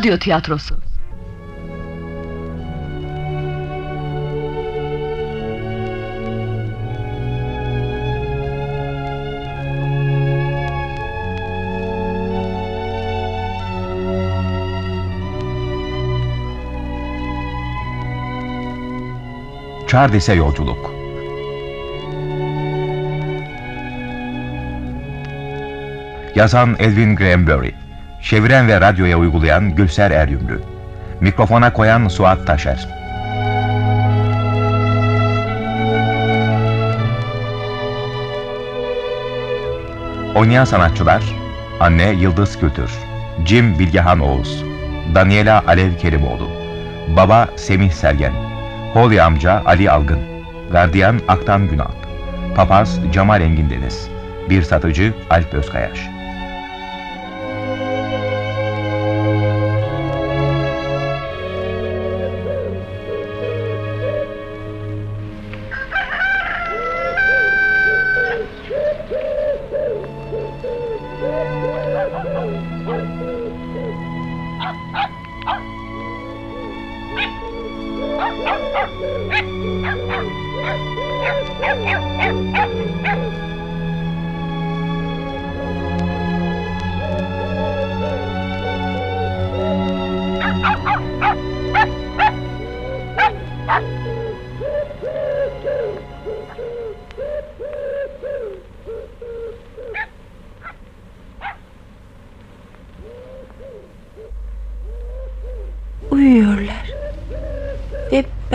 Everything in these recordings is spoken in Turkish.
Radyo tiyatrosu. Çardes'e yolculuk. Yazan Elvin Granberry. Çeviren ve radyoya uygulayan Gülser Eryümlü. Mikrofona koyan Suat Taşer. Oynayan sanatçılar Anne Yıldız Kültür Jim Bilgehan Oğuz Daniela Alev Kerimoğlu Baba Semih Sergen Holly amca Ali Algın Gardiyan Aktan Günal Papaz Cemal Engin Deniz Bir satıcı Alp Özkayaş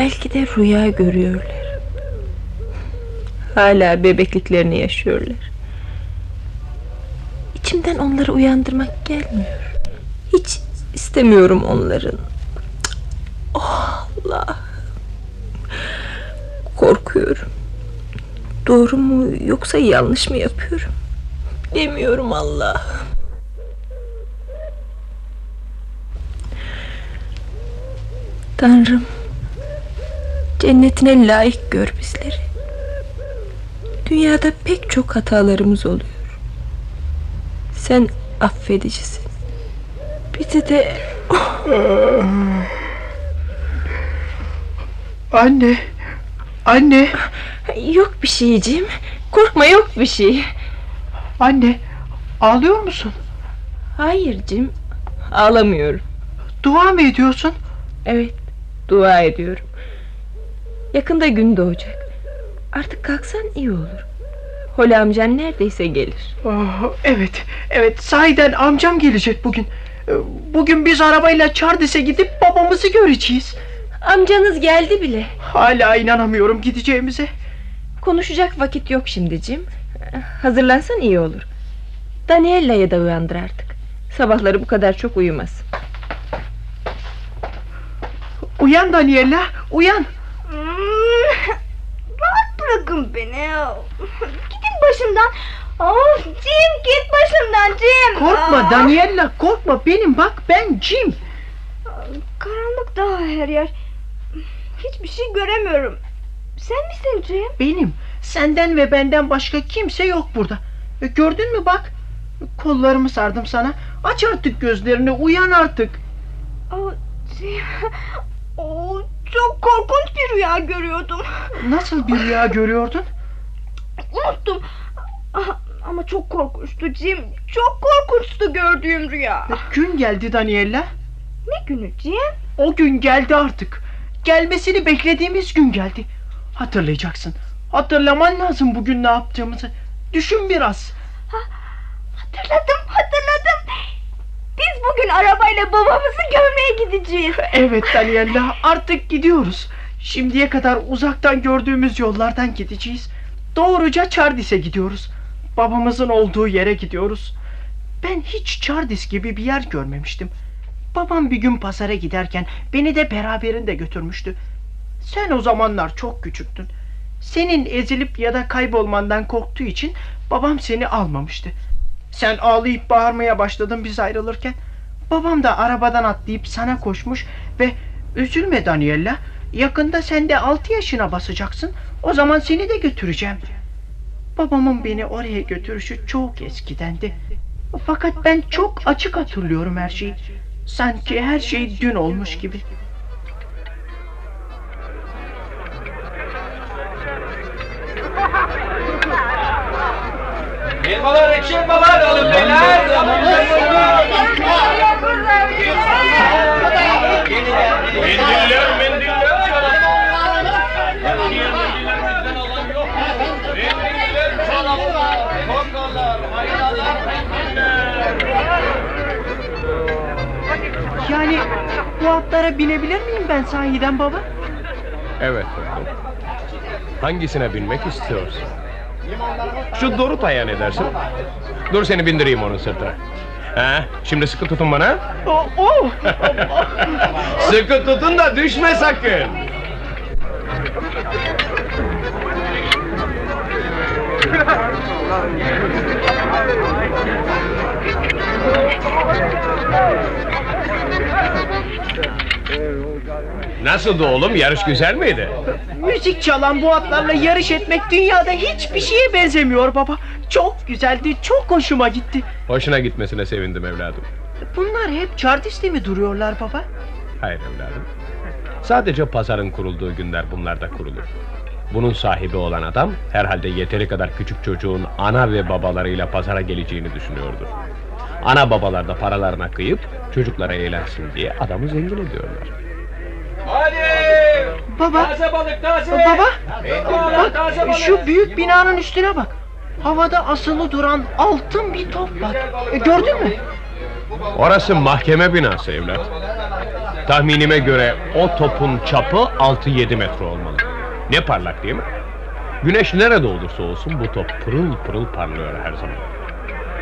belki de rüya görüyorlar. Hala bebekliklerini yaşıyorlar. İçimden onları uyandırmak gelmiyor. Hiç istemiyorum onların. Oh Allah. Korkuyorum. Doğru mu yoksa yanlış mı yapıyorum? Bilmiyorum Allah. Tanrım Cennetine layık gör bizleri. Dünyada pek çok hatalarımız oluyor. Sen affedicisin. Bizi de Anne, anne, Yok bir şeyciğim Korkma yok bir şey. Anne. Ağlıyor musun? Hayır Cim Ağlamıyorum. Dua mı ediyorsun? Evet dua ediyorum Yakında gün doğacak Artık kalksan iyi olur Holi amcan neredeyse gelir Oh, evet, evet. Sahiden amcam gelecek bugün. Ee, Bugün biz arabayla Çardis'e gidip babamızı göreceğiz. Amcanız geldi bile Hala inanamıyorum gideceğimize. Konuşacak vakit yok şimdi Cim. Hazırlansan iyi olur. Daniella'yı da uyandır artık. Sabahları bu kadar çok uyumaz. Uyan Daniela, uyan. Bırakın beni. Gidin başımdan. Of Jim git başımdan Jim. Korkma Aa, Daniela, korkma. Benim bak ben Jim. Karanlık daha her yer. Hiçbir şey göremiyorum. Sen misin Jim? Benim. Senden ve benden başka kimse yok burada. E, Gördün mü bak? Kollarımı sardım sana. Aç artık gözlerini, uyan artık. Aa, Jim. Bir rüya görüyordum. Nasıl bir rüya görüyordun? Unuttum. Ama çok korkunçtu Jim. Çok korkunçtu gördüğüm rüya. Gün geldi Daniela. Ne günü Jim? O gün geldi artık. Gelmesini beklediğimiz gün geldi. Hatırlayacaksın. Hatırlaman lazım bugün ne yaptığımızı. Düşün biraz. Hatırladım, hatırladım. Biz bugün arabayla babamızı görmeye gideceğiz. Evet Daniela artık gidiyoruz. Şimdiye kadar uzaktan gördüğümüz yollardan gideceğiz. Doğruca Çardis'e gidiyoruz. Babamızın olduğu yere gidiyoruz. Ben hiç Çardis gibi bir yer görmemiştim. Babam bir gün pazara giderken beni de beraberinde götürmüştü. Sen o zamanlar çok küçüktün. Senin ezilip ya da kaybolmandan korktuğu için babam seni almamıştı. Sen ağlayıp bağırmaya başladın biz ayrılırken. Babam da arabadan atlayıp sana koşmuş ve üzülme Daniela. Yakında sen de altı yaşına basacaksın. O zaman seni de götüreceğim. Babamın beni oraya götürüşü çok eskidendi. Fakat ben çok açık hatırlıyorum her şeyi. Sanki her şey dün olmuş gibi. Elmalar ekşi elmalar alın beyler. Binebilir miyim ben sahiden baba? Evet oğlum. Hangisine binmek istiyorsun? Şu Doruta'ya ne dersin? Dur seni bindireyim onun sırtına. Ha, şimdi sıkı tutun bana. Oh, oh. Sıkı tutun da düşme sakın. Nasıldı oğlum? Yarış güzel miydi? Müzik çalan bu atlarla yarış etmek dünyada hiçbir şeye benzemiyor baba. Çok güzeldi, çok hoşuma gitti. Hoşuna gitmesine sevindim evladım. Bunlar hep çardiste mi duruyorlar baba? Hayır evladım. Sadece pazarın kurulduğu günler bunlarda kurulur. Bunun sahibi olan adam herhalde yeteri kadar küçük çocuğun ana ve babalarıyla pazara geleceğini düşünüyordur. Ana babalar da paralarına kıyıp çocuklara eğlensin diye adamı zengin ediyorlar. Hadi. Baba, Taze balık taze. baba. Taze Bak şu büyük binanın üstüne bak. Havada asılı duran altın bir top var. E, gördün mü? Orası mahkeme binası evlat. Tahminime göre o topun çapı 6-7 metre olmalı. Ne parlak değil mi? Güneş nerede olursa olsun bu top pırıl pırıl parlıyor her zaman.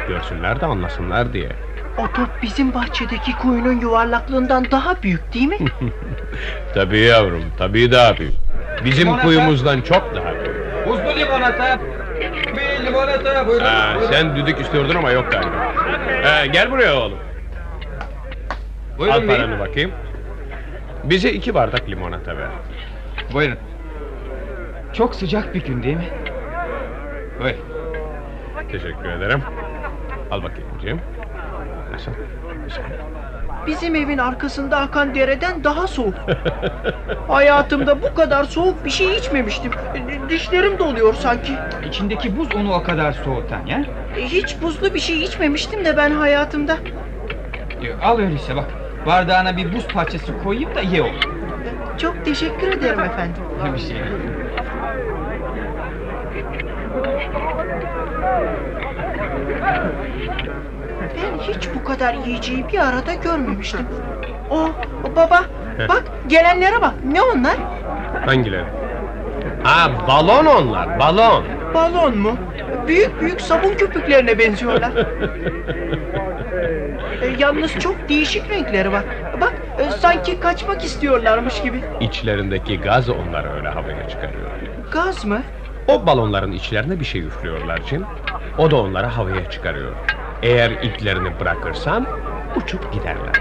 Görsünler de anlasınlar diye. O top bizim bahçedeki kuyunun yuvarlaklığından daha büyük değil mi? Tabii yavrum, tabii daha büyük. Bizim kuyumuzdan çok daha büyük. Buzlu limonata. Bir limonata buyurun. Ha, buyurun. sen düdük istiyordun ama yok galiba. Ha, gel buraya oğlum. Al Buyurun bey. paranı bakayım. Bize iki bardak limonata ver. Buyurun. Çok sıcak bir gün değil mi? Buyurun. Teşekkür ederim. Al bakayım Cem. Nasıl? Güzel. Bizim evin arkasında akan dereden daha soğuk. Hayatımda bu kadar soğuk bir şey içmemiştim. E, Dişlerim doluyor sanki. İçindeki buz onu o kadar soğutan ya. E, Hiç buzlu bir şey içmemiştim de ben hayatımda. Al öyleyse bak. Bardağına bir buz parçası koyayım da ye o. Çok teşekkür ederim efendim. Bir şey. Ben hiç bu kadar yiyeceği bir arada görmemiştim. O, o baba, bak gelenlere bak. Ne onlar? Hangileri? Ha balon onlar, balon. Balon mu? Büyük büyük sabun köpüklerine benziyorlar. E, yalnız çok değişik renkleri var. Bak, e, sanki kaçmak istiyorlarmış gibi. İçlerindeki gaz onları öyle havaya çıkarıyor. Gaz mı? O balonların içlerine bir şey üflüyorlar Cem. O da onları havaya çıkarıyor. Eğer iplerini bırakırsan uçup giderler.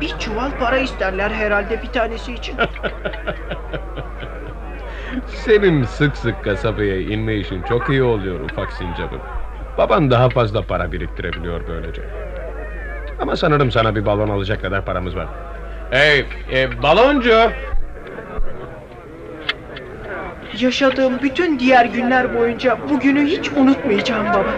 Bir çuval para isterler herhalde bir tanesi için. Senin sık sık kasabaya inme işin çok iyi oluyor ufak sincapım. Baban daha fazla para biriktirebiliyor böylece. Ama sanırım sana bir balon alacak kadar paramız var. Hey, e, baloncu! Yaşadığım bütün diğer günler boyunca bugünü hiç unutmayacağım baba.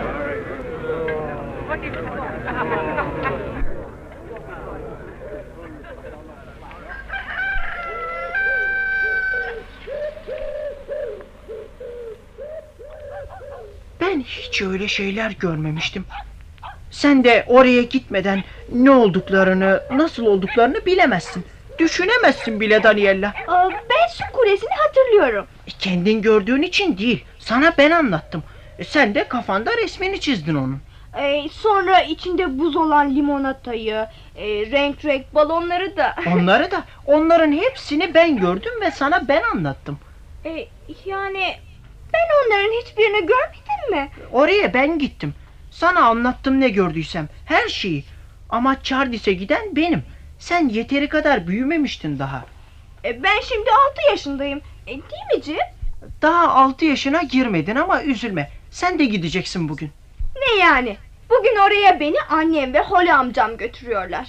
Ben hiç öyle şeyler görmemiştim. Sen de oraya gitmeden ne olduklarını, nasıl olduklarını bilemezsin. Düşünemezsin bile Daniela. Aa, ben su kulesini hatırlıyorum. E, Kendin gördüğün için değil. Sana ben anlattım. E, Sen de kafanda resmini çizdin onun. Ee, sonra içinde buz olan limonatayı, e, renk renk balonları da. Onları da, onların hepsini ben gördüm ve sana ben anlattım. E, yani ben onların hiçbirini görmedim mi? Oraya ben gittim. Sana anlattım ne gördüysem. Her şeyi. Ama Çardis'e giden benim. Sen yeteri kadar büyümemiştin daha. E, ben şimdi altı yaşındayım. E, değil mi Cim? Daha altı yaşına girmedin ama üzülme. Sen de gideceksin bugün. Ne yani? Bugün oraya beni annem ve Holly amcam götürüyorlar.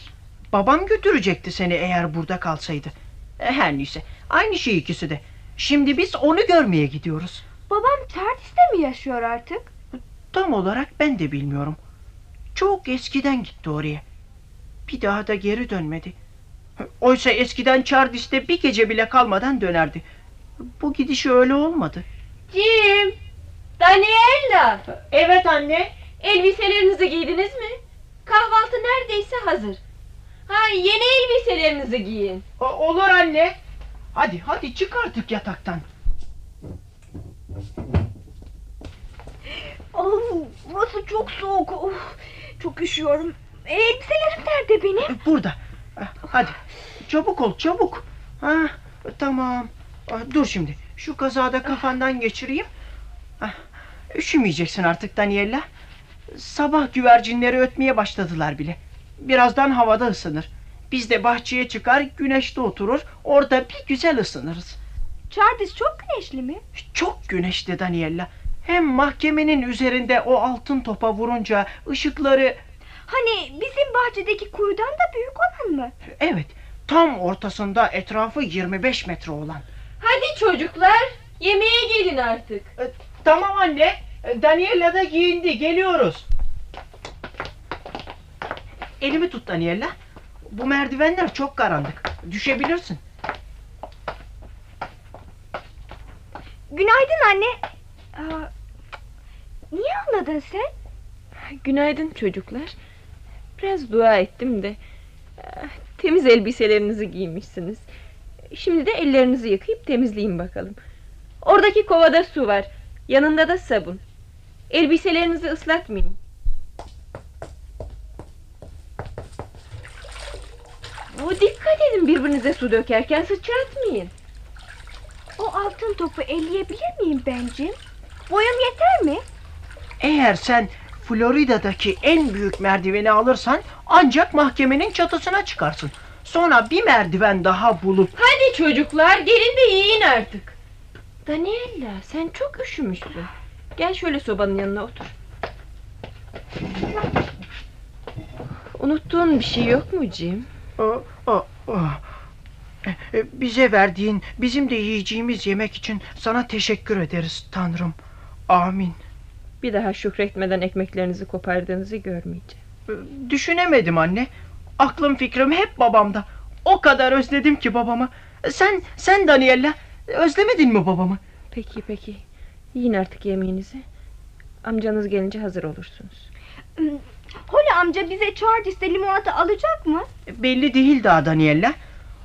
Babam götürecekti seni eğer burada kalsaydı. E, Her neyse. Aynı şey ikisi de. Şimdi biz onu görmeye gidiyoruz. Babam Çardis'te mi yaşıyor artık? Tam olarak ben de bilmiyorum. Çok eskiden gitti oraya. Bir daha da geri dönmedi. Oysa eskiden Çardis'te bir gece bile kalmadan dönerdi. Bu gidişi öyle olmadı. Jim! Daniela! Evet anne. Elbiselerinizi giydiniz mi? Kahvaltı neredeyse hazır. Ha yeni elbiselerinizi giyin. O- olur anne. Hadi hadi çık artık yataktan. Oh, burası çok soğuk. Oh, çok üşüyorum. Elbiselerim nerede benim? Burada. Ah, Hadi. Çabuk ol çabuk. Ha, tamam. Ah, Dur şimdi. Şu kazada kafandan geçireyim. Ah, Üşümeyeceksin artık Daniela. Sabah güvercinleri ötmeye başladılar bile. Birazdan havada ısınır. Biz de bahçeye çıkar güneşte oturur. Orada bir güzel ısınırız. Çardis çok güneşli mi? Çok güneşli Daniela. Hem mahkemenin üzerinde o altın topa vurunca ışıkları Hani bizim bahçedeki kuyudan da büyük olan mı? evet tam ortasında etrafı 25 metre olan. Hadi çocuklar yemeğe gelin artık. Tamam anne. Daniela da giyindi. Geliyoruz. Elimi tut Daniela. Bu merdivenler çok karanlık. Düşebilirsin. Günaydın anne. Aa, niye anladın sen? Günaydın çocuklar. Biraz dua ettim de. Ah, Temiz elbiselerinizi giymişsiniz. Şimdi de ellerinizi yıkayıp temizleyin bakalım. Oradaki kovada su var. Yanında da sabun. Elbiselerinizi ıslatmayın. Bu dikkat edin birbirinize su dökerken sıçratmayın. O altın topu elleyebilir miyim bencim? Boyum yeter mi? Eğer sen Florida'daki en büyük merdiveni alırsan ancak mahkemenin çatısına çıkarsın. Sonra bir merdiven daha bulup Hadi çocuklar gelin de yiyin artık. Daniela sen çok üşümüşsün. Gel şöyle sobanın yanına otur. Unuttuğun bir şey yok mu Jim? O, o, o. E, Bize verdiğin, bizim de yiyeceğimiz yemek için sana teşekkür ederiz Tanrım. Amin. Bir daha şükretmeden ekmeklerinizi kopardığınızı görmeyeceğim. E, Düşünemedim anne. Aklım fikrim hep babamda. O kadar özledim ki babamı. Sen, sen Daniela, özlemedin mi babamı? Peki peki. Yiyin artık yemeğinizi. Amcanız gelince hazır olursunuz. Holly amca bize Çardis'te limonata alacak mı? Belli değil daha Daniela.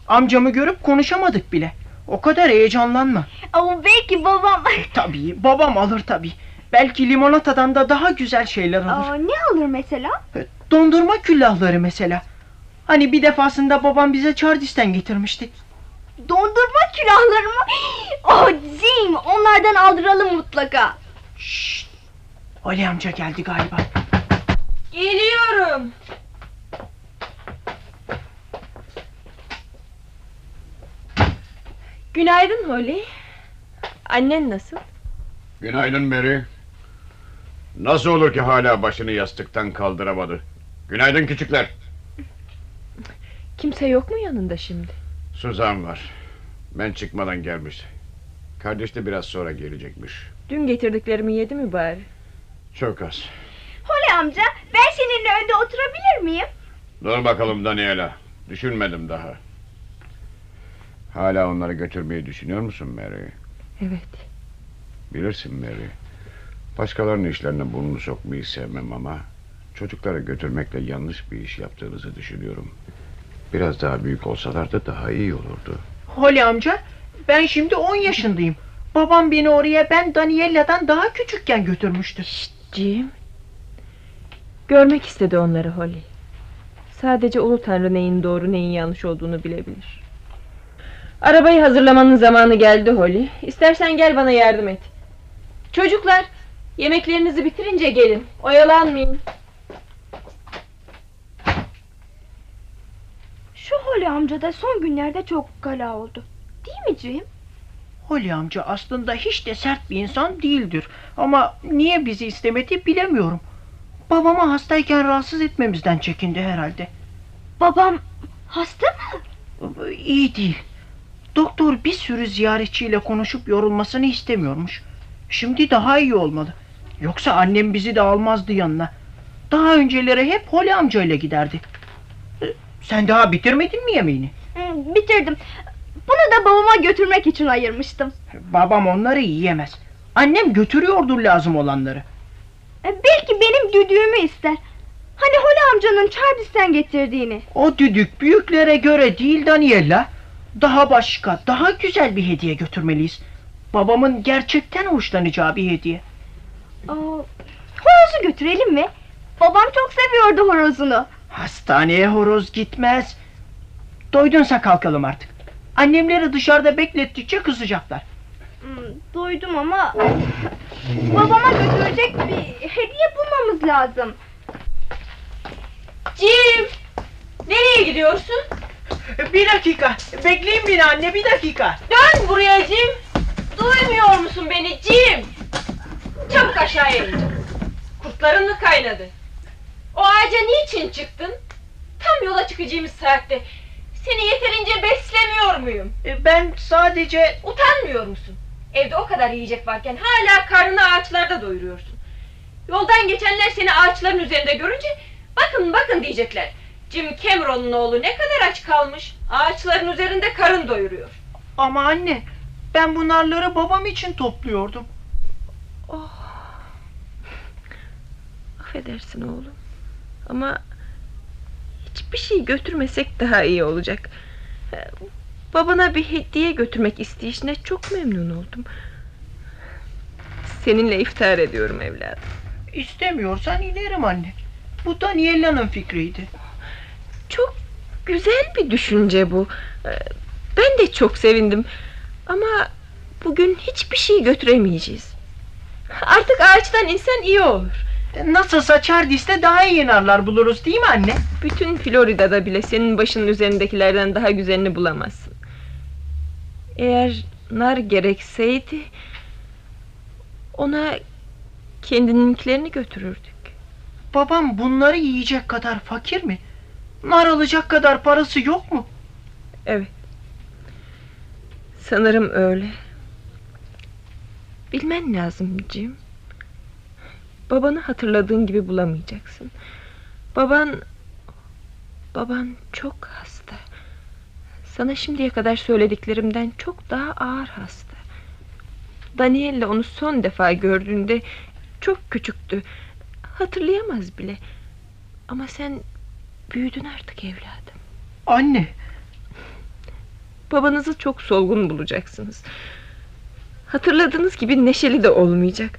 Amcamı görüp konuşamadık bile. O kadar heyecanlanma. Ama belki babam... Tabii, babam alır tabii. Belki limonatadan da daha güzel şeyler alır. Aa, ne alır mesela? Dondurma küllahları mesela. Hani bir defasında babam bize Çardis'ten getirmişti. Dondurma külahları mı? Oh Jim onlardan aldıralım mutlaka. Şşt! Ali amca geldi galiba. Geliyorum. Günaydın Holly. Annen nasıl? Günaydın Mary. Nasıl olur ki hala başını yastıktan kaldıramadı? Günaydın küçükler. Kimse yok mu yanında şimdi? Suzan var. Ben çıkmadan gelmiş. Kardeş de biraz sonra gelecekmiş. Dün getirdiklerimi yedi mi bari? Çok az. Holly amca ben seninle önde oturabilir miyim? Dur bakalım Daniela. Düşünmedim daha. Hala onları götürmeyi düşünüyor musun Mary? Evet. Bilirsin Mary. Başkalarının işlerine burnunu sokmayı sevmem ama... ...çocukları götürmekle yanlış bir iş yaptığınızı düşünüyorum. Biraz daha büyük olsalar da daha iyi olurdu. Holly amca, ben şimdi 10 yaşındayım. Babam beni oraya ben Daniela'dan daha küçükken götürmüştü. Jim. Görmek istedi onları Holly. Sadece Ulu Tanrı neyin doğru neyin yanlış olduğunu bilebilir. Arabayı hazırlamanın zamanı geldi Holly. İstersen gel bana yardım et. Çocuklar, yemeklerinizi bitirince gelin. Oyalanmayın. Şu Holly amca da son günlerde çok kala oldu. Değil mi Jim? Holly amca aslında hiç de sert bir insan değildir. Ama niye bizi istemedi bilemiyorum. Babamı hastayken rahatsız etmemizden çekindi herhalde. Babam Hasta mı? İyi değil. Doktor bir sürü ziyaretçiyle konuşup yorulmasını istemiyormuş. Şimdi daha iyi olmalı. Yoksa annem bizi de almazdı yanına. Daha önceleri hep Holly amcayla giderdi. E, Sen daha bitirmedin mi yemeğini? Bitirdim. Bunu da babama götürmek için ayırmıştım. Babam onları yiyemez. Annem götürüyordur lazım olanları. E, belki benim düdüğümü ister. Hani Holly amcanın Charles'ten getirdiğini. O düdük büyüklere göre değil Daniela. Daha başka, daha güzel bir hediye götürmeliyiz. Babamın gerçekten hoşlanacağı bir hediye. Aa, horozu götürelim mi? Babam çok seviyordu horozunu. Hastaneye horoz gitmez. Doydunsa kalkalım artık. Annemleri dışarıda beklettikçe kızacaklar. Hmm, duydum ama babama götürecek bir hediye bulmamız lazım. Cim! Nereye gidiyorsun? Bir dakika. Bekleyin beni anne bir dakika. Dön buraya Cim! Duymuyor musun beni Cim? Çabuk aşağıya in. Kurtların mı kaynadı? O ağaca niçin çıktın? Tam yola çıkacağımız saatte. Seni yeterince beslemiyor muyum? E, Ben sadece... Utanmıyor musun? Evde o kadar yiyecek varken hala karnını ağaçlarda doyuruyorsun. Yoldan geçenler seni ağaçların üzerinde görünce bakın bakın diyecekler. Jim Cameron'un oğlu ne kadar aç kalmış. Ağaçların üzerinde karın doyuruyor. Ama anne ben bu narları babam için topluyordum. Affedersin oğlum. Ama hiçbir şey götürmesek daha iyi olacak. Babana bir hediye götürmek isteyişine çok memnun oldum. Seninle iftihar ediyorum evladım. İstemiyorsan inerim anne. Bu Daniela'nın fikriydi. Çok güzel bir düşünce bu. Ben de çok sevindim. Ama bugün hiçbir şey götüremeyeceğiz. Artık ağaçtan insen iyi olur. Nasılsa Chardis'te daha iyi narlar buluruz değil mi anne? Bütün Florida'da bile senin başının üzerindekilerden daha güzelini bulamazsın. Eğer nar gerekseydi ona kendininkilerini götürürdük. Babam bunları yiyecek kadar fakir mi? Nar alacak kadar parası yok mu? Evet. Sanırım öyle. Bilmen lazım Jim. Babanı hatırladığın gibi bulamayacaksın. Baban... Baban çok hasta. Sana şimdiye kadar söylediklerimden çok daha ağır hasta. Daniel'le onu son defa gördüğünde çok küçüktü. Hatırlayamaz bile. Ama sen büyüdün artık evladım. Anne, Babanızı çok solgun bulacaksınız. Hatırladığınız gibi neşeli de olmayacak.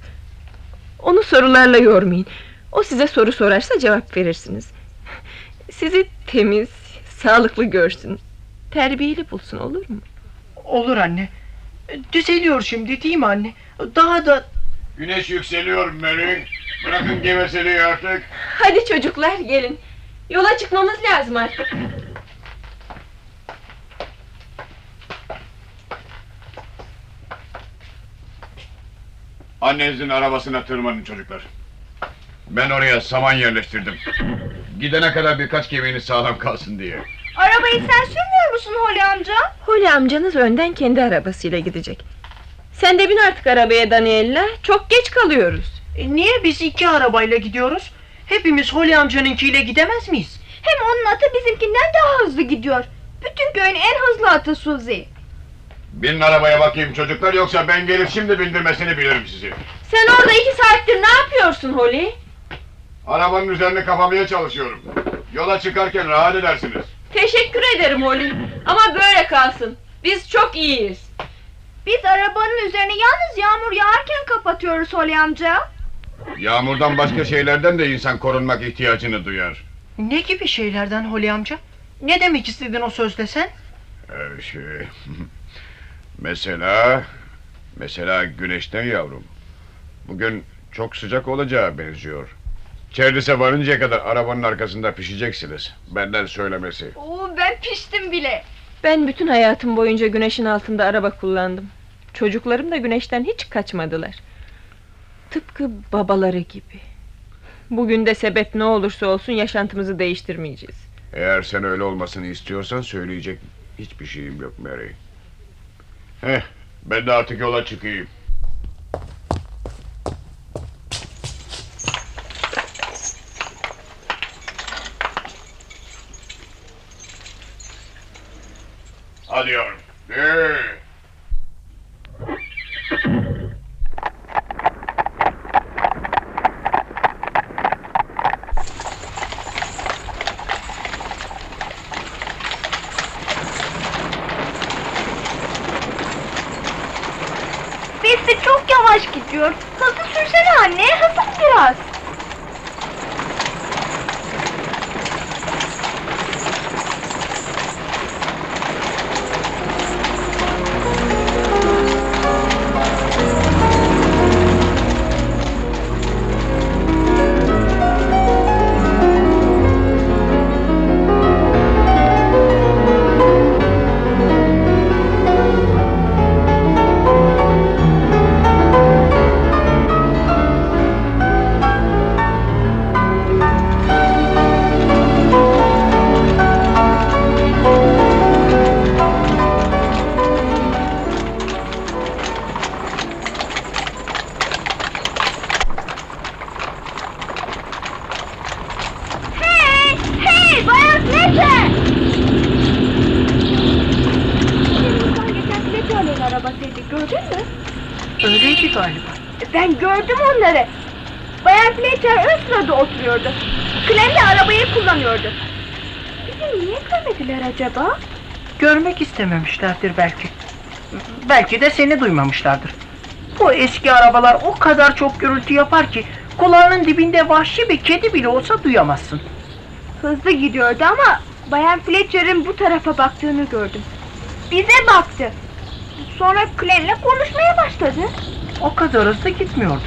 Onu sorularla yormayın. O size soru sorarsa cevap verirsiniz. Sizi temiz, sağlıklı görsün. Terbiyeli bulsun olur mu? olur anne. Düzeliyor şimdi değil mi anne? Daha da Güneş yükseliyor Mary. Bırakın geveseliği artık. Hadi çocuklar gelin. Yola çıkmamız lazım artık. Annenizin arabasına tırmanın çocuklar. Ben oraya saman yerleştirdim. Gidene kadar birkaç gemiğiniz sağlam kalsın diye. Arabayı sen sürmüyor musun Holly amca? Holly amcanız önden kendi arabasıyla gidecek. Sen de bin artık arabaya Daniela. Çok geç kalıyoruz. E, niye biz iki arabayla gidiyoruz? Hepimiz Holly amcanınkiyle gidemez miyiz? Hem onun atı bizimkinden daha hızlı gidiyor. Bütün köyün en hızlı atı Suzy. Binin arabaya bakayım çocuklar yoksa ben gelip şimdi bindirmesini bilirim sizi. Sen orada iki saattir ne yapıyorsun Holly? Arabanın üzerine kapamaya çalışıyorum. Yola çıkarken rahat edersiniz. Teşekkür ederim Holly. Ama böyle kalsın. Biz çok iyiyiz. Biz arabanın üzerine yalnız yağmur yağarken kapatıyoruz Holly amca. Yağmurdan başka şeylerden de insan korunmak ihtiyacını duyar. Ne gibi şeylerden Holly amca? Ne demek istedin o sözle sen? Ee, şey... mesela... Mesela güneşten yavrum. Bugün çok sıcak olacağı benziyor. Çerdise varıncaya kadar arabanın arkasında pişeceksiniz. Benden söylemesi. Oo, ben piştim bile. Ben bütün hayatım boyunca güneşin altında araba kullandım. Çocuklarım da güneşten hiç kaçmadılar. Tıpkı babaları gibi. Bugün de sebep ne olursa olsun yaşantımızı değiştirmeyeceğiz. Eğer sen öyle olmasını istiyorsan söyleyecek hiçbir şeyim yok Mary. Heh, ben de artık yola çıkayım. Hadi yavrum. Ee. Görmediler acaba? Görmek istememişlerdir belki. Belki de seni duymamışlardır. Bu eski arabalar o kadar çok gürültü yapar ki kulağının dibinde vahşi bir kedi bile olsa duyamazsın. Hızlı gidiyordu ama Bayan Fletcher'ın bu tarafa baktığını gördüm. Bize baktı. Sonra Clem'le konuşmaya başladı. O kadar hızlı gitmiyordu.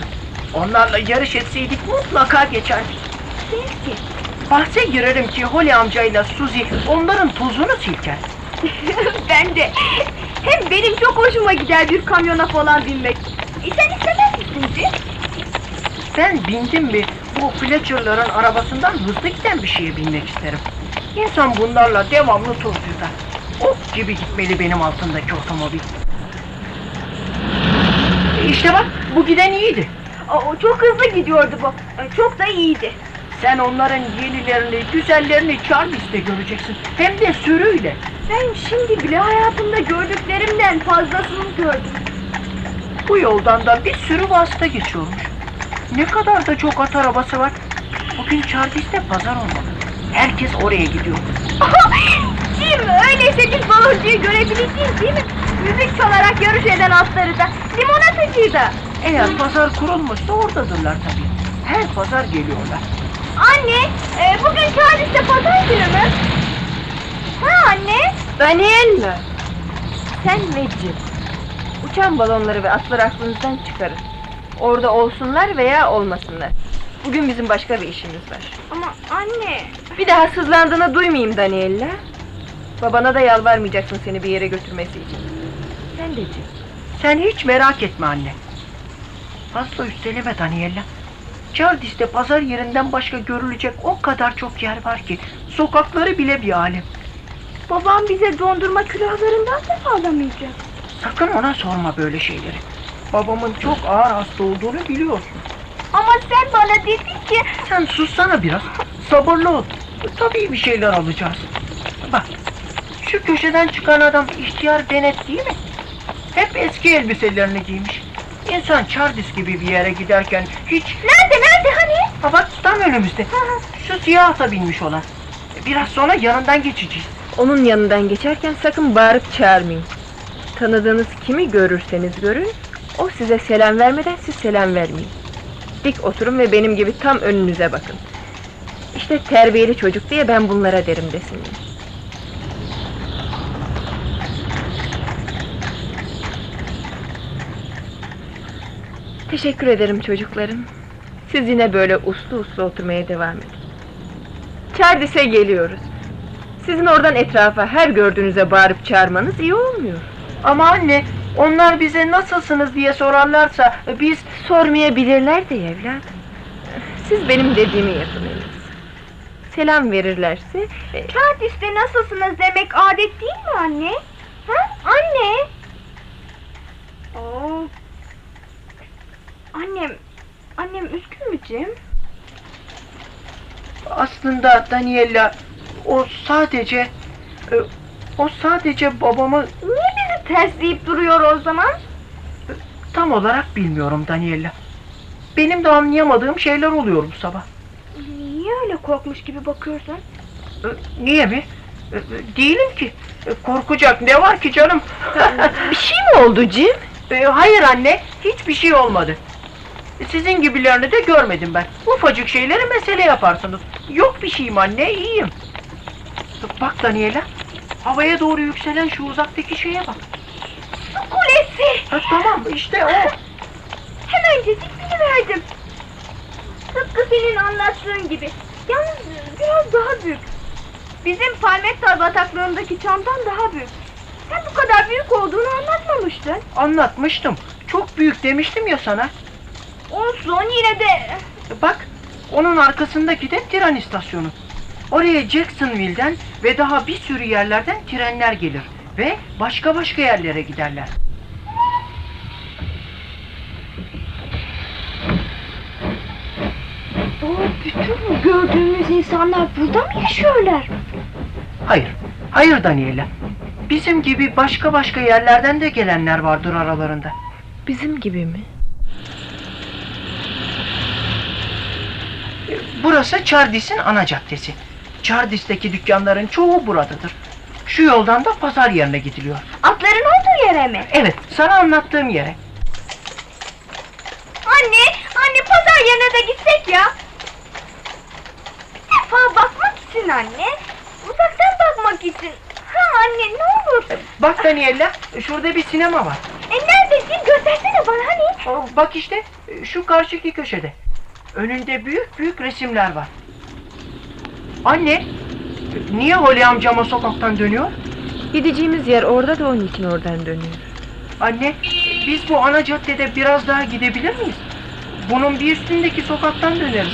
Onlarla yarış etseydik mutlaka geçerdik. Belki. Bahse girerim ki Holly amcayla Suzy onların tozunu silker. ben de. Hem benim çok hoşuma gider bir kamyona falan binmek. E, sen istemez misin Jim? Ben bindim mi bu Fletcher'ların arabasından hızlı giden bir şeye binmek isterim. İnsan bunlarla devamlı toz yüzer. Ok gibi gitmeli benim altındaki otomobil. İşte bak bu giden iyiydi. O, o çok hızlı gidiyordu bu. E, Çok da iyiydi. Sen onların yenilerini, güzellerini Charles'te göreceksin. Hem de sürüyle. Ben şimdi bile hayatımda gördüklerimden fazlasını gördüm. Bu yoldan da bir sürü vasıta geçiyormuş. Ne kadar da çok at arabası var. Bugün Charles'te pazar olmalı. Herkes oraya gidiyor. Jim öyleyse biz baloncuyu görebileceğiz değil mi? Müzik çalarak yarış eden atları da, limonatacıyı da. Eğer pazar kurulmuşsa oradadırlar tabii. Her pazar geliyorlar. Anne, e, bugün Charles'te pazar günü mü? Ha anne? Daniel mi? Sen Jim. Uçan balonları ve atları aklınızdan çıkarın. Orada olsunlar veya olmasınlar. Bugün bizim başka bir işimiz var. Ama anne. Bir daha sızlandığını duymayayım Daniela. Babana da yalvarmayacaksın seni bir yere götürmesi için. Sen de. Sen hiç merak etme anne. Fazla üsteleme Daniela. Charles'te pazar yerinden başka görülecek o kadar çok yer var ki sokakları bile bir alem. Babam bize dondurma külahlarından da sağlamayacak. Sakın ona sorma böyle şeyleri. Babamın çok ağır hasta olduğunu biliyorsun. Ama sen bana dedin ki... Sen sussana biraz. Sabırlı ol. Tabii bir şeyler alacağız. Bak. Şu köşeden çıkan adam ihtiyar denet değil mi? Hep eski elbiselerini giymiş. İnsan Charles gibi bir yere giderken hiç... Nerede nerede hani? Ha bak tam önümüzde. Şu siyah ata binmiş olan. Biraz sonra yanından geçeceğiz. Onun yanından geçerken sakın bağırıp çağırmayın. Tanıdığınız kimi görürseniz görün, o size selam vermeden siz selam vermeyin. Dik oturun ve benim gibi tam önünüze bakın. İşte terbiyeli çocuk diye ben bunlara derim desinler. Teşekkür ederim çocuklarım. Siz yine böyle uslu uslu oturmaya devam edin. Çardis'e geliyoruz. Sizin oradan etrafa her gördüğünüze bağırıp çağırmanız iyi olmuyor. Ama anne onlar bize nasılsınız diye sorarlarsa biz Sormayabilirler de evladım. Siz benim dediğimi yapın iyisi. selam verirlerse... e, Çardis'te nasılsınız demek adet değil mi anne? Ha? Anne! Oo. Annem, annem üzgün mü Cem? Aslında Daniela o sadece e, o sadece babamı Niye bizi tersleyip duruyor o zaman? tam olarak bilmiyorum Daniela. Benim de anlayamadığım şeyler oluyor bu sabah. Niye öyle korkmuş gibi bakıyorsun? E, Niye mi? E, e, Değilim ki. E, Korkacak ne var ki canım? Bir şey mi oldu Cim? E, Hayır anne, hiçbir şey olmadı. Sizin gibilerini de görmedim ben. Ufacık şeyleri mesele yaparsınız. Yok bir şeyim anne, iyiyim. Bak Daniela, havaya doğru yükselen şu uzaktaki şeye bak. Su kulesi! Ha, tamam, işte o. Hemencecik verdim. Tıpkı senin anlattığın gibi. Yalnız biraz daha büyük. Bizim Palmetto bataklığındaki çamdan daha büyük. Sen bu kadar büyük olduğunu anlatmamıştın. Anlatmıştım. Çok büyük demiştim ya sana. Olsun yine de... Bak, onun arkasındaki de tren istasyonu. Oraya Jacksonville'den ve daha bir sürü yerlerden trenler gelir. Ve başka başka yerlere giderler. O bütün gördüğümüz insanlar burada mı yaşıyorlar? Hayır, hayır Daniela. Bizim gibi başka başka yerlerden de gelenler vardır aralarında. Bizim gibi mi? Burası Chardis'in ana caddesi. Chardis'teki dükkanların çoğu buradadır. Şu yoldan da pazar yerine gidiliyor. Atların olduğu yere mi? Evet, sana anlattığım yere. Anne, anne pazar yerine de gitsek ya. Bir defa bakmak için anne. Uzaktan bakmak için. Ha anne ne olur. Bak Daniela, şurada bir sinema var. E neredesin göstersene bana hani. Bak işte, şu karşıki köşede. Önünde büyük büyük resimler var. Anne, niye Holly amcama sokaktan dönüyor? Gideceğimiz yer orada da onun için oradan dönüyor. Anne, biz bu ana caddede biraz daha gidebilir miyiz? Bunun bir üstündeki sokaktan döneriz.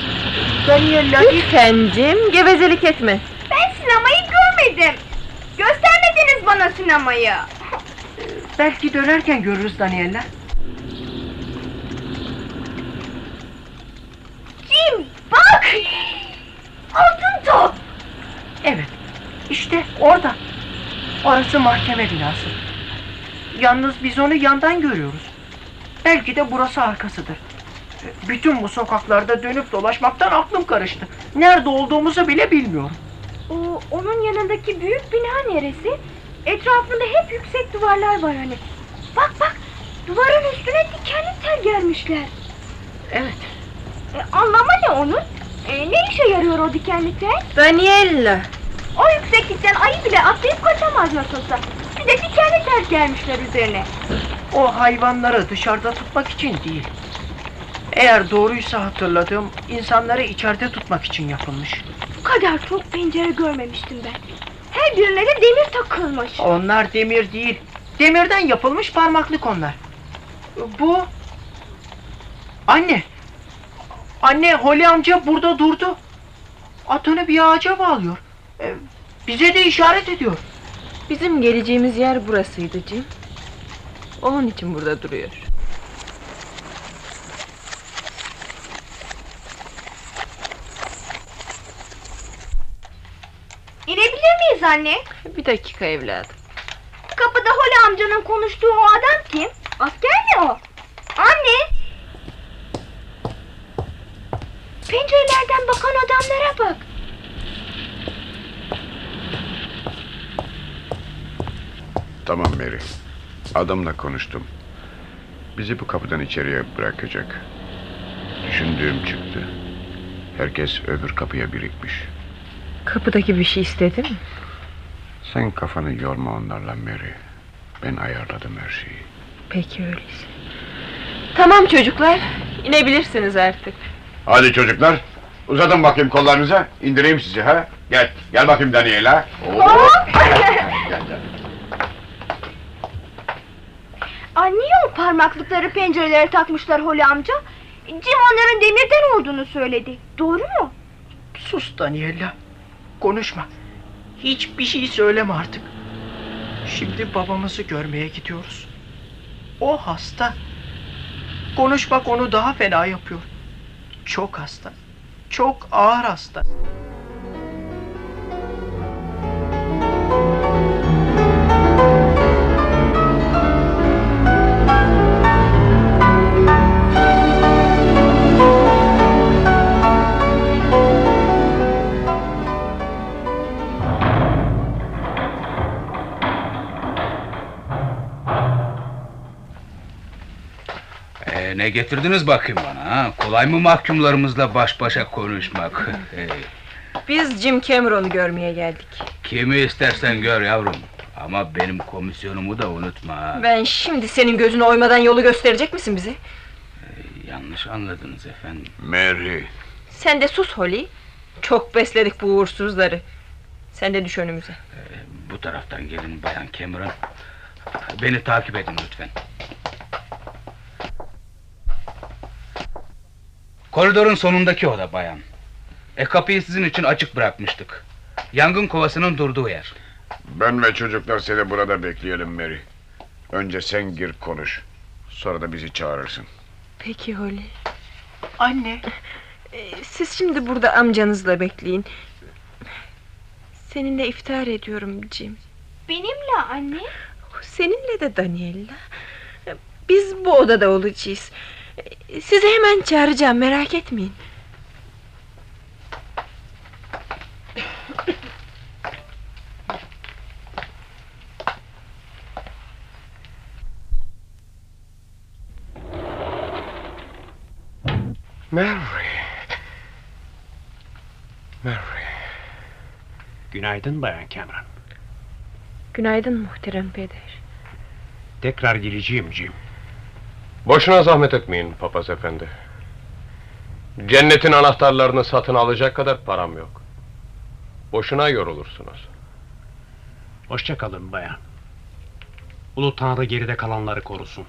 Daniela, Lütfen Cim, gevezelik etme. Ben sinemayı görmedim. Göstermediniz bana sinemayı. belki dönerken görürüz Daniela. Jim bak. Altın top. Evet, işte orada. Orası mahkeme binası. Yalnız biz onu yandan görüyoruz. Belki de burası arkasıdır. Bütün bu sokaklarda dönüp dolaşmaktan aklım karıştı. Nerede olduğumuzu bile bilmiyorum. O, onun yanındaki büyük bina neresi? Etrafında hep yüksek duvarlar var hani. Bak bak duvarın üstüne dikenli tel germişler. Evet, E, anlamı ne onun? E, ne işe yarıyor o dikenli tel? Daniela. O yükseklikten ayı bile atlayıp kaçamaz nasılsa. Bir de dikenli tel germişler üzerine. o hayvanları dışarıda tutmak için değil. Eğer doğruysa hatırladığım, insanları içeride tutmak için yapılmış. Bu kadar çok pencere görmemiştim ben. Her birine de demir takılmış. Onlar demir değil, demirden yapılmış parmaklık onlar. Bu... Anne! Anne, Holly amca burada durdu. Atını bir ağaca bağlıyor. Ee, bize de işaret ediyor. Bizim geleceğimiz yer burasıydı Cim. Onun için burada duruyor. İnebilir miyiz anne? Bir dakika evladım. Kapıda Holly amcanın konuştuğu o adam kim? Asker mi o? Anne! Pencerelerden bakan adamlara bak. Tamam Mary. Adamla konuştum. Bizi bu kapıdan içeriye bırakacak. Düşündüğüm çıktı. Herkes öbür kapıya birikmiş. Kapıdaki bir şey istedi mi? Sen kafanı yorma onlarla Mary. Ben ayarladım her şeyi. Peki öyleyse. Tamam çocuklar, inebilirsiniz artık. Hadi çocuklar. Uzatın bakayım kollarınıza. İndireyim sizi ha. Gel. Gel bakayım Daniela. Hop! Gel gel. Ay niye o parmaklıkları pencerelere takmışlar Holly amca? Jim onların demirden olduğunu söyledi. Doğru mu? Sus Daniela. Konuşma. Hiçbir şey söyleme artık. Şimdi babamızı görmeye gidiyoruz. O hasta. Konuşmak onu daha fena yapıyor. Çok hasta. Çok ağır hasta. Ne getirdiniz bakayım bana ha? Kolay mı mahkumlarımızla baş başa konuşmak? Biz Jim Cameron'u görmeye geldik. kimi istersen gör yavrum. Ama benim komisyonumu da unutma ha. Ben şimdi senin gözünü oymadan yolu gösterecek misin bize? Yanlış anladınız efendim. Mary. Sen de sus Holly. Çok besledik bu uğursuzları. Sen de düş önümüze. Bu taraftan gelin bayan Cameron. Beni takip edin lütfen. Koridorun sonundaki oda bayan. E kapıyı sizin için açık bırakmıştık. Yangın kovasının durduğu yer. Ben ve çocuklar seni burada bekleyelim Mary. Önce sen gir konuş. Sonra da bizi çağırırsın. Peki Holly. Anne. Ee, Siz şimdi burada amcanızla bekleyin. Seninle iftar ediyorum Jim. Benimle anne. Seninle de Daniela. Biz bu odada olacağız. Sizi hemen çağıracağım merak etmeyin. Mary. Mary. Günaydın Bayan Cameron. Günaydın muhterem peder. Tekrar geleceğim Jim. Boşuna zahmet etmeyin papaz efendi. Cennetin anahtarlarını satın alacak kadar param yok. Boşuna yorulursunuz. Hoşça kalın bayan. Ulu Tanrı geride kalanları korusun.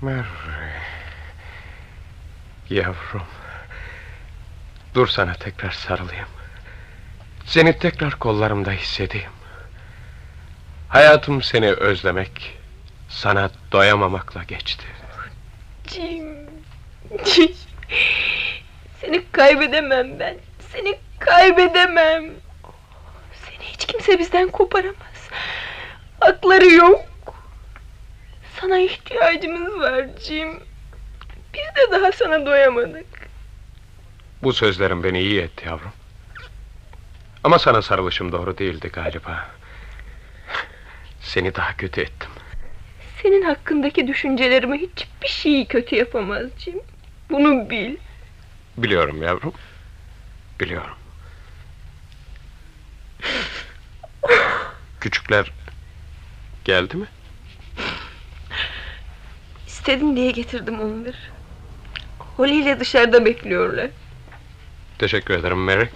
Mary. Yavrum. Dur sana tekrar sarılayım. Seni tekrar kollarımda hissedeyim. Hayatım seni özlemek, sana doyamamakla geçti. Jim. Jim. Seni kaybedemem ben. Seni kaybedemem. Seni hiç kimse bizden koparamaz. Hakları yok. Sana ihtiyacımız var Jim. Biz de daha sana doyamadık. Bu sözlerin beni iyi etti yavrum. Ama sana sarılışım doğru değildi galiba. Seni daha kötü ettim. Senin hakkındaki düşüncelerimi hiçbir şeyi kötü yapamaz Jim. Bunu bil. Biliyorum yavrum. Biliyorum. Küçükler geldi mi? İstedin diye getirdim onları. Holly ile dışarıda bekliyorlar. Teşekkür ederim Mary.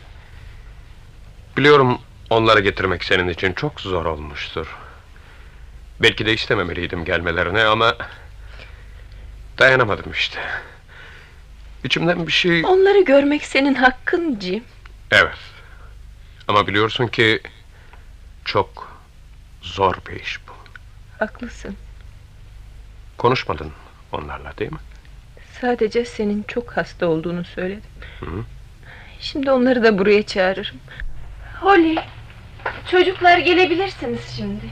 Biliyorum onları getirmek senin için çok zor olmuştur. Belki de istememeliydim gelmelerini ama... Dayanamadım işte. İçimden bir şey... Onları görmek senin hakkın Jim. Evet. Ama biliyorsun ki... Çok zor bir iş bu. Haklısın. Konuşmadın onlarla değil mi? Sadece senin çok hasta olduğunu söyledim. Hı. Şimdi onları da buraya çağırırım. Holly, çocuklar gelebilirsiniz şimdi.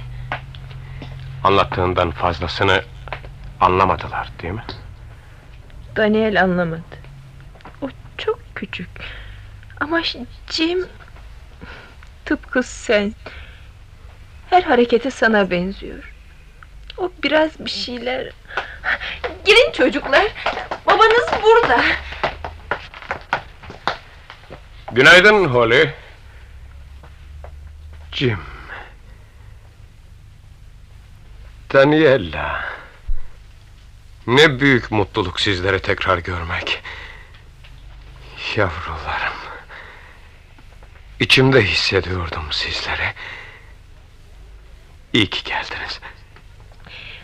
Anlattığından fazlasını anlamadılar değil mi? Daniel anlamadı. O çok küçük. Ama Jim tıpkı sen. Her hareketi sana benziyor. O biraz bir şeyler... Gelin çocuklar. Babanız burada. Günaydın Holly. Jim. Daniela. Ne büyük mutluluk sizleri tekrar görmek. Yavrularım. İçimde hissediyordum sizleri. İyi ki geldiniz.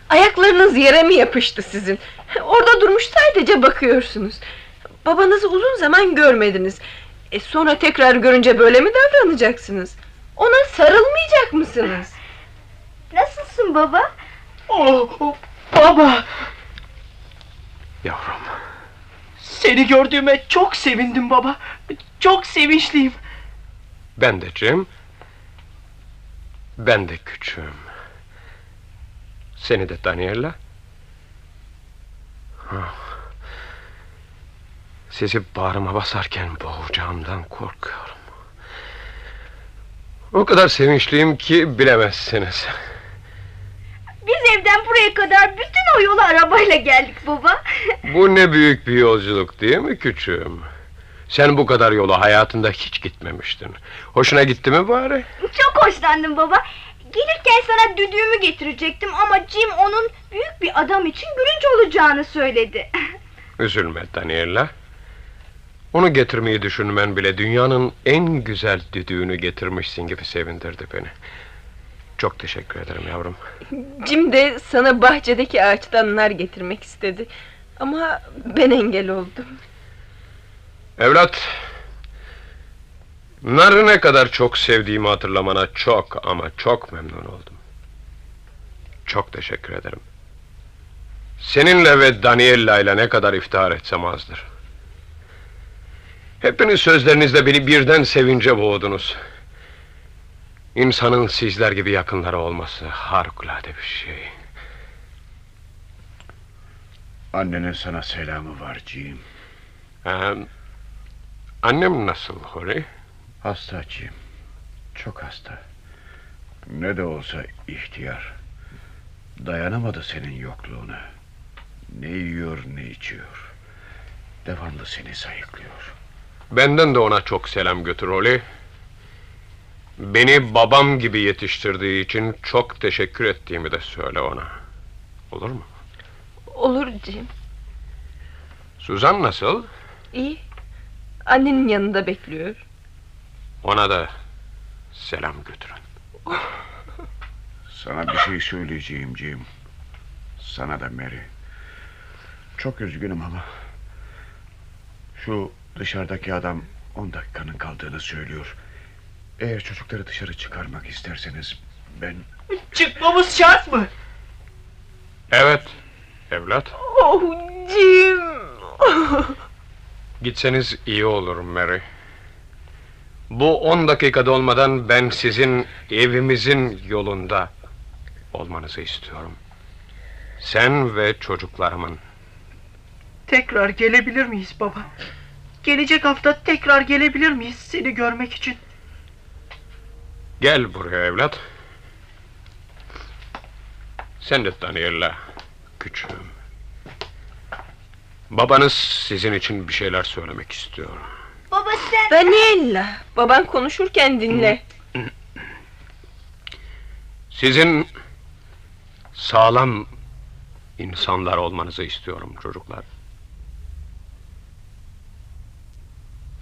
Ayaklarınız yere mi yapıştı sizin? Orada durmuş sadece bakıyorsunuz. Babanızı uzun zaman görmediniz. E sonra tekrar görünce böyle mi davranacaksınız? Ona sarılmayacak mısınız? Nasılsın baba? Oh, oh, baba Yavrum. seni gördüğüme çok sevindim baba. Çok sevinçliyim. Ben de Cem. Ben de küçüğüm. Seni de Daniela. Ah. Sizi bağrıma basarken boğacağımdan korkuyorum. O kadar sevinçliyim ki bilemezsiniz. Biz evden buraya kadar bütün o yolu arabayla geldik baba. Bu ne büyük bir yolculuk değil mi küçüğüm? Sen bu kadar yolu hayatında hiç gitmemiştin. Hoşuna gitti mi bari? Çok hoşlandım baba. Gelirken sana düdüğümü getirecektim ama Jim onun büyük bir adam için gülünç olacağını söyledi. Üzülme Daniela. Onu getirmeyi düşünmen bile dünyanın en güzel düdüğünü getirmişsin gibi sevindirdi beni. Çok teşekkür ederim yavrum. Jim de sana bahçedeki ağaçtan nar getirmek istedi. Ama ben engel oldum. Evlat, narı ne kadar çok sevdiğimi hatırlamana çok ama çok memnun oldum. Çok teşekkür ederim. Seninle ve Daniela ile ne kadar iftihar etsem azdır. Hepiniz sözlerinizle beni birden sevince boğdunuz. İnsanın sizler gibi yakınları olması harikulade bir şey. Annenin sana selamı var Jim. Ee, annem nasıl Hori? Hasta Jim. Çok hasta. Ne de olsa ihtiyar. Dayanamadı senin yokluğuna. Ne yiyor ne içiyor. Devamlı seni sayıklıyor. Benden de ona çok selam götür Oli. Beni babam gibi yetiştirdiği için çok teşekkür ettiğimi de söyle ona. Olur mu? Olur Jim. Suzan nasıl? İyi. Annenin yanında bekliyor. Ona da selam götürün. Sana bir şey söyleyeceğim Jim. Sana da Mary. Çok üzgünüm ama... Şu dışarıdaki adam 10 dakikanın kaldığını söylüyor. Eğer çocukları dışarı çıkarmak isterseniz ben... Çıkmamız şart mı? Evet, evlat. Oh Jim. Gitseniz iyi olur Mary. Bu on dakikada olmadan ben sizin evimizin yolunda olmanızı istiyorum. Sen ve çocuklarımın. Tekrar gelebilir miyiz baba? Gelecek hafta tekrar gelebilir miyiz seni görmek için? Gel buraya evlat. Sen de Daniela, küçüğüm. Babanız sizin için bir şeyler söylemek istiyor. baba sen... Daniela, baban konuşurken dinle. Sizin sağlam insanlar olmanızı istiyorum çocuklar.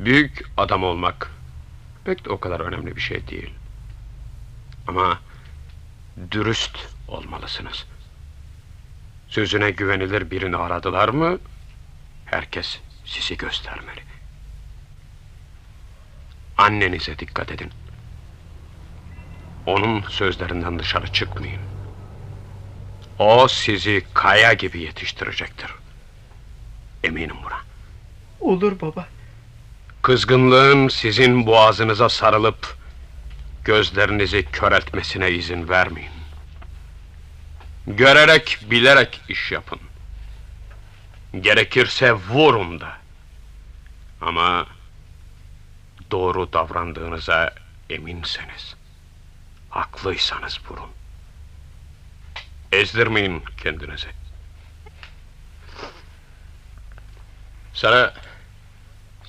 Büyük adam olmak pek de o kadar önemli bir şey değil. Ama dürüst olmalısınız. Sözüne güvenilir birini aradılar mı herkes sizi göstermeli. Annenize dikkat edin. Onun sözlerinden dışarı çıkmayın. O sizi kaya gibi yetiştirecektir. Eminim buna. Olur baba. Kızgınlığın sizin boğazınıza sarılıp gözlerinizi köreltmesine izin vermeyin. Görerek, bilerek iş yapın. Gerekirse vurun da. Ama doğru davrandığınıza eminseniz, haklıysanız vurun. Ezdirmeyin kendinizi. Sana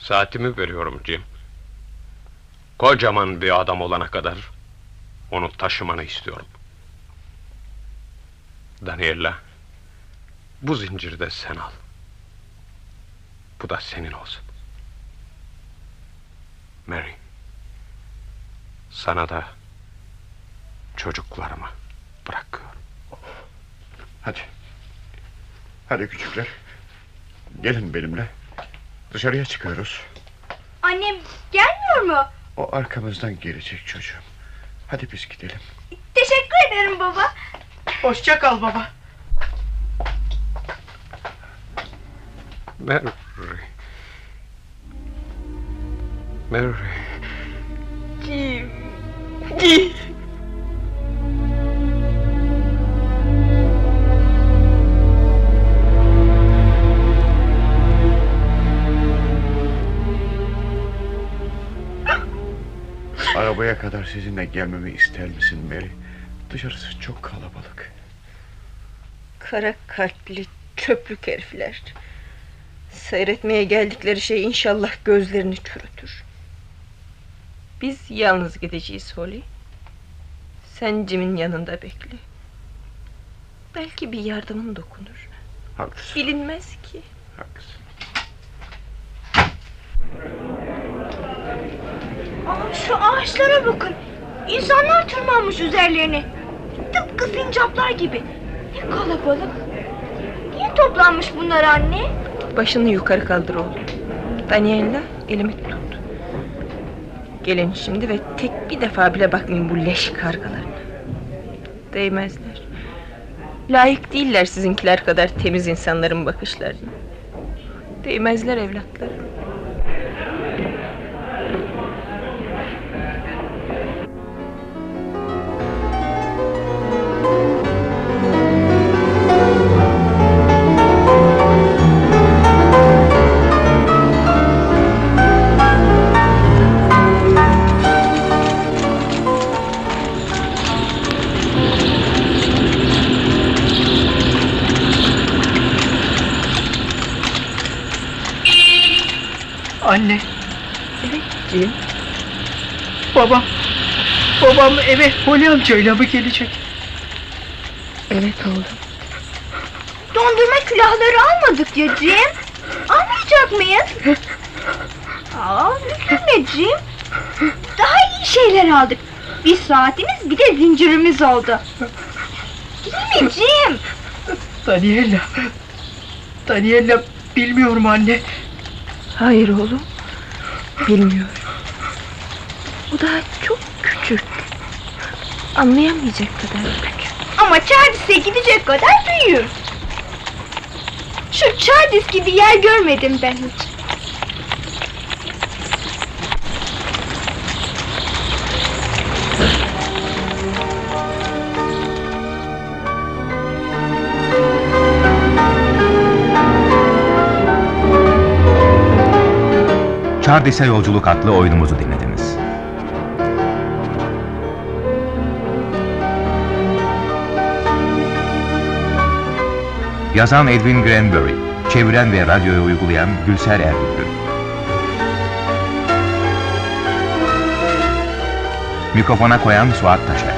saatimi veriyorum Jim. Kocaman bir adam olana kadar onu taşımanı istiyorum. Daniela, bu zinciri de sen al. Bu da senin olsun. Mary, sana da çocuklarıma bırakıyorum. Hadi. Hadi küçükler. Gelin benimle. Dışarıya çıkıyoruz. Annem gelmiyor mu? O arkamızdan gelecek çocuğum. Hadi biz gidelim. Teşekkür ederim baba. Hoşça kal baba. Mary. Mary. Jim. Jim. Arabaya kadar sizinle gelmemi ister misin Mary? Dışarısı çok kalabalık. Kara kalpli çöplük herifler. Seyretmeye geldikleri şey inşallah gözlerini çürütür. Biz yalnız gideceğiz Holly. Sen Jim'in yanında bekle. Belki bir yardımın dokunur. Haklısın. Bilinmez ki. Haklısın. Şu ağaçlara bakın. İnsanlar tırmanmış üzerlerine. Tıpkı sincaplar gibi. Ne kalabalık. Niye toplanmış bunlar anne? Başını yukarı kaldır oğlum. Daniela elimi tut. Gelin şimdi ve tek bir defa bile bakmayın bu leş kargalarına. Değmezler. Layık değiller sizinkiler kadar temiz insanların bakışlarına. Değmezler evlatlarım. Anne, Evet Jim. babam. Babam eve Holly amcayla mı gelecek? Evet oğlum. Dondurma külahları almadık ya Cem. Almayacak mıyız? Aa, üzülme Cem. Daha iyi şeyler aldık. Bir saatimiz bir de zincirimiz oldu. Değil mi Cem? Daniela. Daniela bilmiyorum anne. Hayır oğlum. Bilmiyorum. O daha çok küçük. Anlayamayacak kadar küçük. Ama Chardis'e gidecek kadar büyür. Şu Chardis gibi yer görmedim ben hiç. Çardes'e Yolculuk adlı oyunumuzu dinlediniz. Yazan Edwin Granbury, çeviren ve radyoya uygulayan Gülser Ergütlü. Mikrofona koyan Suat Taşer.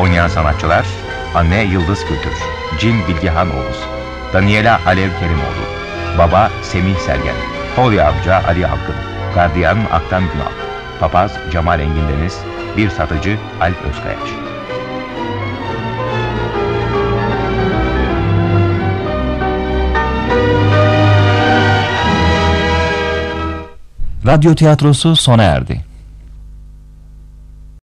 Oynayan sanatçılar Anne Yıldız Kültür, Cin Bilgehan Oğuz, Daniela Alev Kerimoğlu, Baba Semih Sergen, Holly amca Ali Alkın, Gardiyan Aktan Günal, Papaz Cemal Engin Deniz, Bir Satıcı Alp Özkayaş. Radyo tiyatrosu sona erdi.